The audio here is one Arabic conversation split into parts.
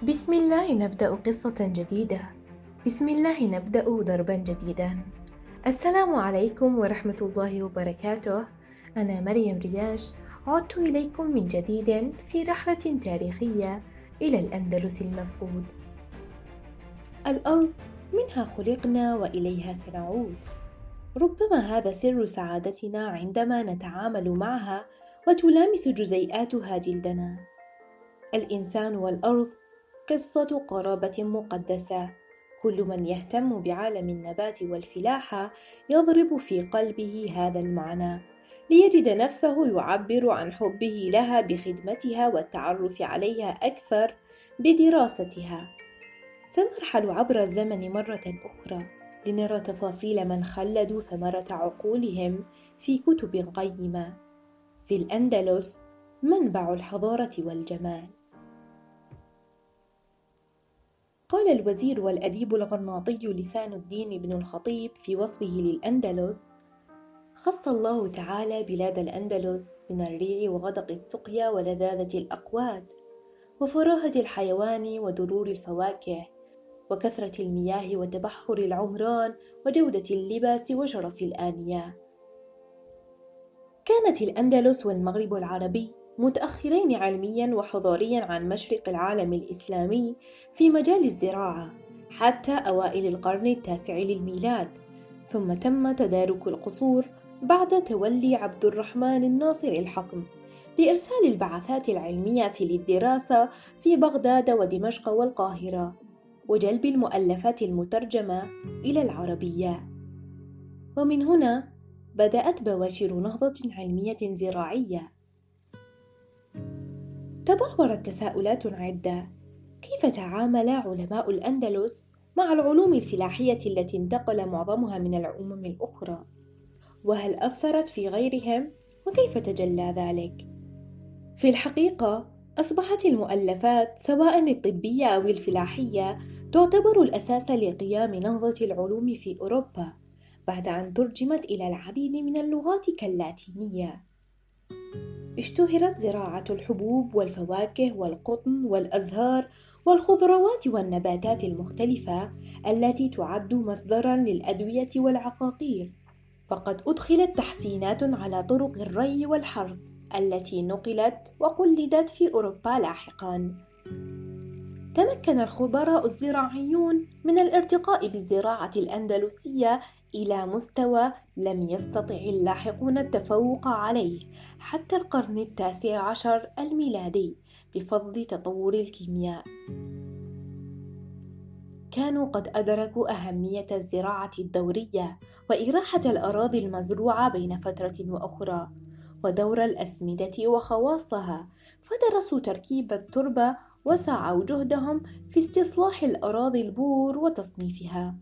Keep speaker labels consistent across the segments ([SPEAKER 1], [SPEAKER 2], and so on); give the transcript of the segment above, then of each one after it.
[SPEAKER 1] بسم الله نبدأ قصة جديدة. بسم الله نبدأ دربا جديدا. السلام عليكم ورحمة الله وبركاته. أنا مريم رياش. عدت إليكم من جديد في رحلة تاريخية إلى الأندلس المفقود. الأرض منها خلقنا وإليها سنعود. ربما هذا سر سعادتنا عندما نتعامل معها وتلامس جزيئاتها جلدنا. الإنسان والأرض قصة قرابة مقدسة. كل من يهتم بعالم النبات والفلاحة يضرب في قلبه هذا المعنى. ليجد نفسه يعبر عن حبه لها بخدمتها والتعرف عليها أكثر بدراستها. سنرحل عبر الزمن مرة أخرى لنرى تفاصيل من خلدوا ثمرة عقولهم في كتب قيمة. في الأندلس منبع الحضارة والجمال. قال الوزير والأديب الغرناطي لسان الدين بن الخطيب في وصفه للأندلس خص الله تعالى بلاد الأندلس من الريع وغدق السقيا ولذاذة الأقوات وفراهة الحيوان ودرور الفواكه وكثرة المياه وتبحر العمران وجودة اللباس وشرف الآنية كانت الأندلس والمغرب العربي متأخرين علميا وحضاريا عن مشرق العالم الإسلامي في مجال الزراعة حتى أوائل القرن التاسع للميلاد. ثم تم تدارك القصور بعد تولي عبد الرحمن الناصر الحكم بإرسال البعثات العلمية للدراسة في بغداد ودمشق والقاهرة وجلب المؤلفات المترجمة إلى العربية. ومن هنا بدأت بواشر نهضة علمية زراعية. تبلورت تساؤلات عدة كيف تعامل علماء الأندلس مع العلوم الفلاحية التي انتقل معظمها من الأمم الأخرى؟ وهل أثرت في غيرهم؟ وكيف تجلى ذلك؟ في الحقيقة أصبحت المؤلفات سواء الطبية أو الفلاحية تعتبر الأساس لقيام نهضة العلوم في أوروبا بعد أن ترجمت إلى العديد من اللغات كاللاتينية اشتهرت زراعة الحبوب والفواكه والقطن والأزهار والخضروات والنباتات المختلفة التي تعد مصدرا للأدوية والعقاقير. فقد أدخلت تحسينات على طرق الري والحرث التي نقلت وقلدت في أوروبا لاحقا. تمكن الخبراء الزراعيون من الارتقاء بالزراعة الأندلسية إلى مستوى لم يستطع اللاحقون التفوق عليه حتى القرن التاسع عشر الميلادي بفضل تطور الكيمياء. كانوا قد أدركوا أهمية الزراعة الدورية وإراحة الأراضي المزروعة بين فترة وأخرى، ودور الأسمدة وخواصها، فدرسوا تركيب التربة وسعوا جهدهم في استصلاح الأراضي البور وتصنيفها.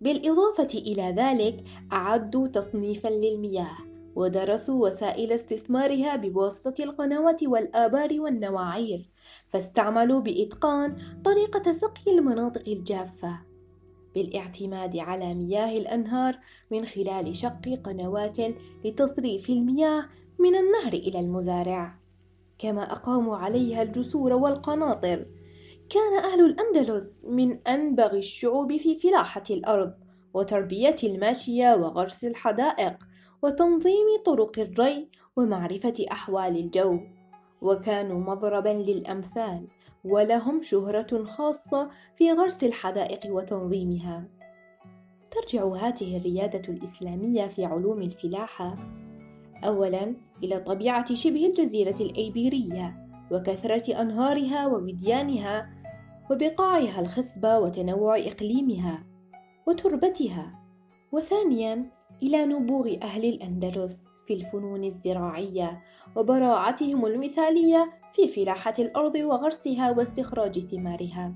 [SPEAKER 1] بالإضافة إلى ذلك أعدوا تصنيفا للمياه ودرسوا وسائل استثمارها بواسطة القنوات والآبار والنواعير فاستعملوا بإتقان طريقة سقي المناطق الجافة بالاعتماد على مياه الأنهار من خلال شق قنوات لتصريف المياه من النهر إلى المزارع كما أقاموا عليها الجسور والقناطر. كان أهل الأندلس من أنبغ الشعوب في فلاحة الأرض وتربية الماشية وغرس الحدائق وتنظيم طرق الري ومعرفة أحوال الجو. وكانوا مضربا للأمثال ولهم شهرة خاصة في غرس الحدائق وتنظيمها. ترجع هذه الريادة الإسلامية في علوم الفلاحة أولا إلى طبيعة شبه الجزيرة الأيبيرية وكثرة أنهارها ووديانها وبقاعها الخصبة وتنوع إقليمها وتربتها وثانيا إلى نبوغ أهل الأندلس في الفنون الزراعية وبراعتهم المثالية في فلاحة الأرض وغرسها واستخراج ثمارها.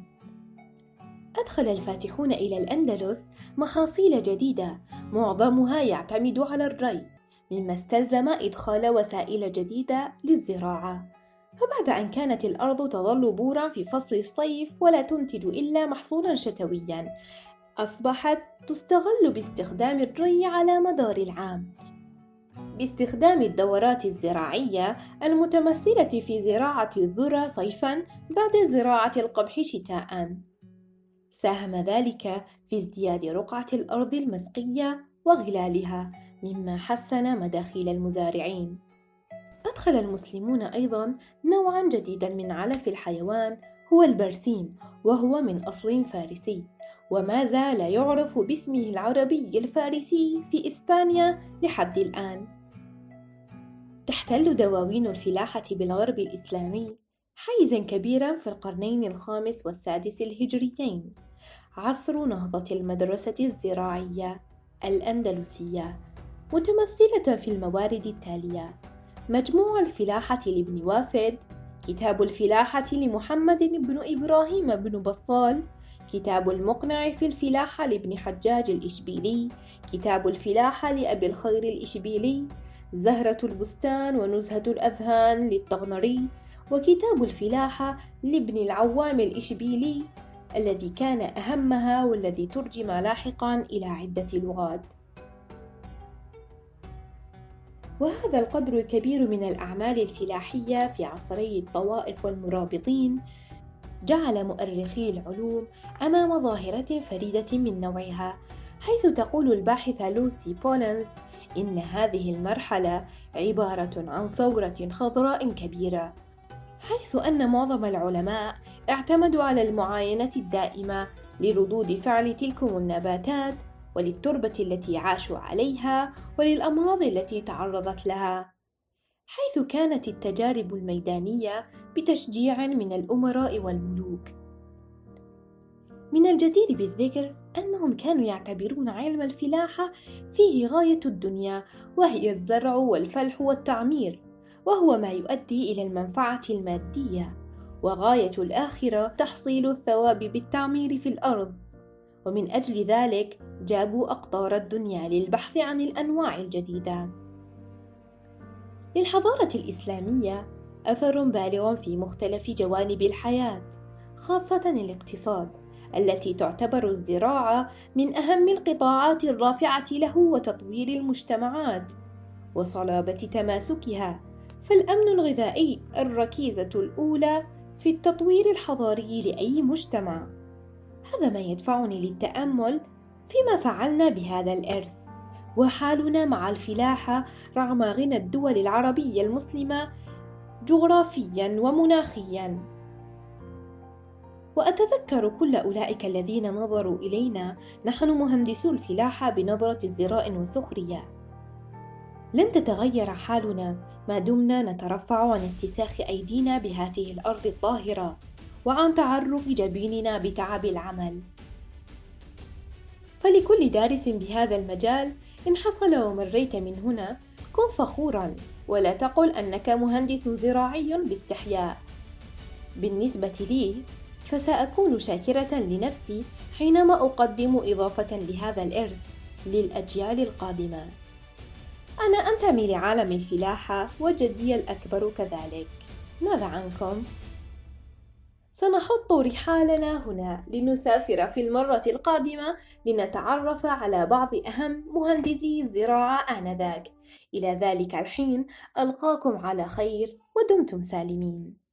[SPEAKER 1] أدخل الفاتحون إلى الأندلس محاصيل جديدة معظمها يعتمد على الري، مما استلزم إدخال وسائل جديدة للزراعة، فبعد أن كانت الأرض تظل بورا في فصل الصيف ولا تنتج إلا محصولا شتويا أصبحت تستغل باستخدام الري على مدار العام. باستخدام الدورات الزراعية المتمثلة في زراعة الذرة صيفًا بعد زراعة القمح شتاءً. ساهم ذلك في ازدياد رقعة الأرض المسقية وغلالها، مما حسن مداخيل المزارعين. أدخل المسلمون أيضًا نوعًا جديدًا من علف الحيوان هو البرسيم، وهو من أصل فارسي. وما زال يعرف باسمه العربي الفارسي في إسبانيا لحد الآن. تحتل دواوين الفلاحة بالغرب الإسلامي حيزًا كبيرًا في القرنين الخامس والسادس الهجريين، عصر نهضة المدرسة الزراعية الأندلسية، متمثلة في الموارد التالية: مجموع الفلاحة لابن وافد، كتاب الفلاحة لمحمد بن إبراهيم بن بصال، كتاب المقنع في الفلاحة لابن حجاج الإشبيلي، كتاب الفلاحة لأبي الخير الإشبيلي، زهرة البستان ونزهة الأذهان للطغنري، وكتاب الفلاحة لابن العوام الإشبيلي الذي كان أهمها والذي ترجم لاحقا إلى عدة لغات. وهذا القدر الكبير من الأعمال الفلاحية في عصري الطوائف والمرابطين جعل مؤرخي العلوم أمام ظاهرة فريدة من نوعها حيث تقول الباحثة لوسي بولنز إن هذه المرحلة عبارة عن ثورة خضراء كبيرة حيث أن معظم العلماء اعتمدوا على المعاينة الدائمة لردود فعل تلكم النباتات وللتربة التي عاشوا عليها وللأمراض التي تعرضت لها حيث كانت التجارب الميدانية بتشجيع من الأمراء والملوك. من الجدير بالذكر أنهم كانوا يعتبرون علم الفلاحة فيه غاية الدنيا وهي الزرع والفلح والتعمير، وهو ما يؤدي إلى المنفعة المادية، وغاية الآخرة تحصيل الثواب بالتعمير في الأرض. ومن أجل ذلك جابوا أقطار الدنيا للبحث عن الأنواع الجديدة. للحضارة الإسلامية أثر بالغ في مختلف جوانب الحياة، خاصة الاقتصاد، التي تعتبر الزراعة من أهم القطاعات الرافعة له وتطوير المجتمعات وصلابة تماسكها، فالأمن الغذائي الركيزة الأولى في التطوير الحضاري لأي مجتمع. هذا ما يدفعني للتأمل فيما فعلنا بهذا الإرث. وحالنا مع الفلاحة رغم غنى الدول العربية المسلمة جغرافيا ومناخيا. وأتذكر كل أولئك الذين نظروا إلينا. نحن مهندسو الفلاحة بنظرة ازدراء وسخرية. لن تتغير حالنا. ما دمنا نترفع عن اتساخ أيدينا بهذه الأرض الطاهرة. وعن تعرق جبيننا بتعب العمل. فلكل دارس بهذا المجال إن حصل ومريت من هنا كن فخورا ولا تقل أنك مهندس زراعي باستحياء. بالنسبة لي فسأكون شاكرة لنفسي حينما أقدم إضافة لهذا الإرث للأجيال القادمة. أنا أنتمي لعالم الفلاحة وجدي الأكبر كذلك. ماذا عنكم؟ سنحط رحالنا هنا لنسافر في المرة القادمة لنتعرف على بعض أهم مهندسي الزراعة آنذاك. إلى ذلك الحين ألقاكم على خير ودمتم سالمين.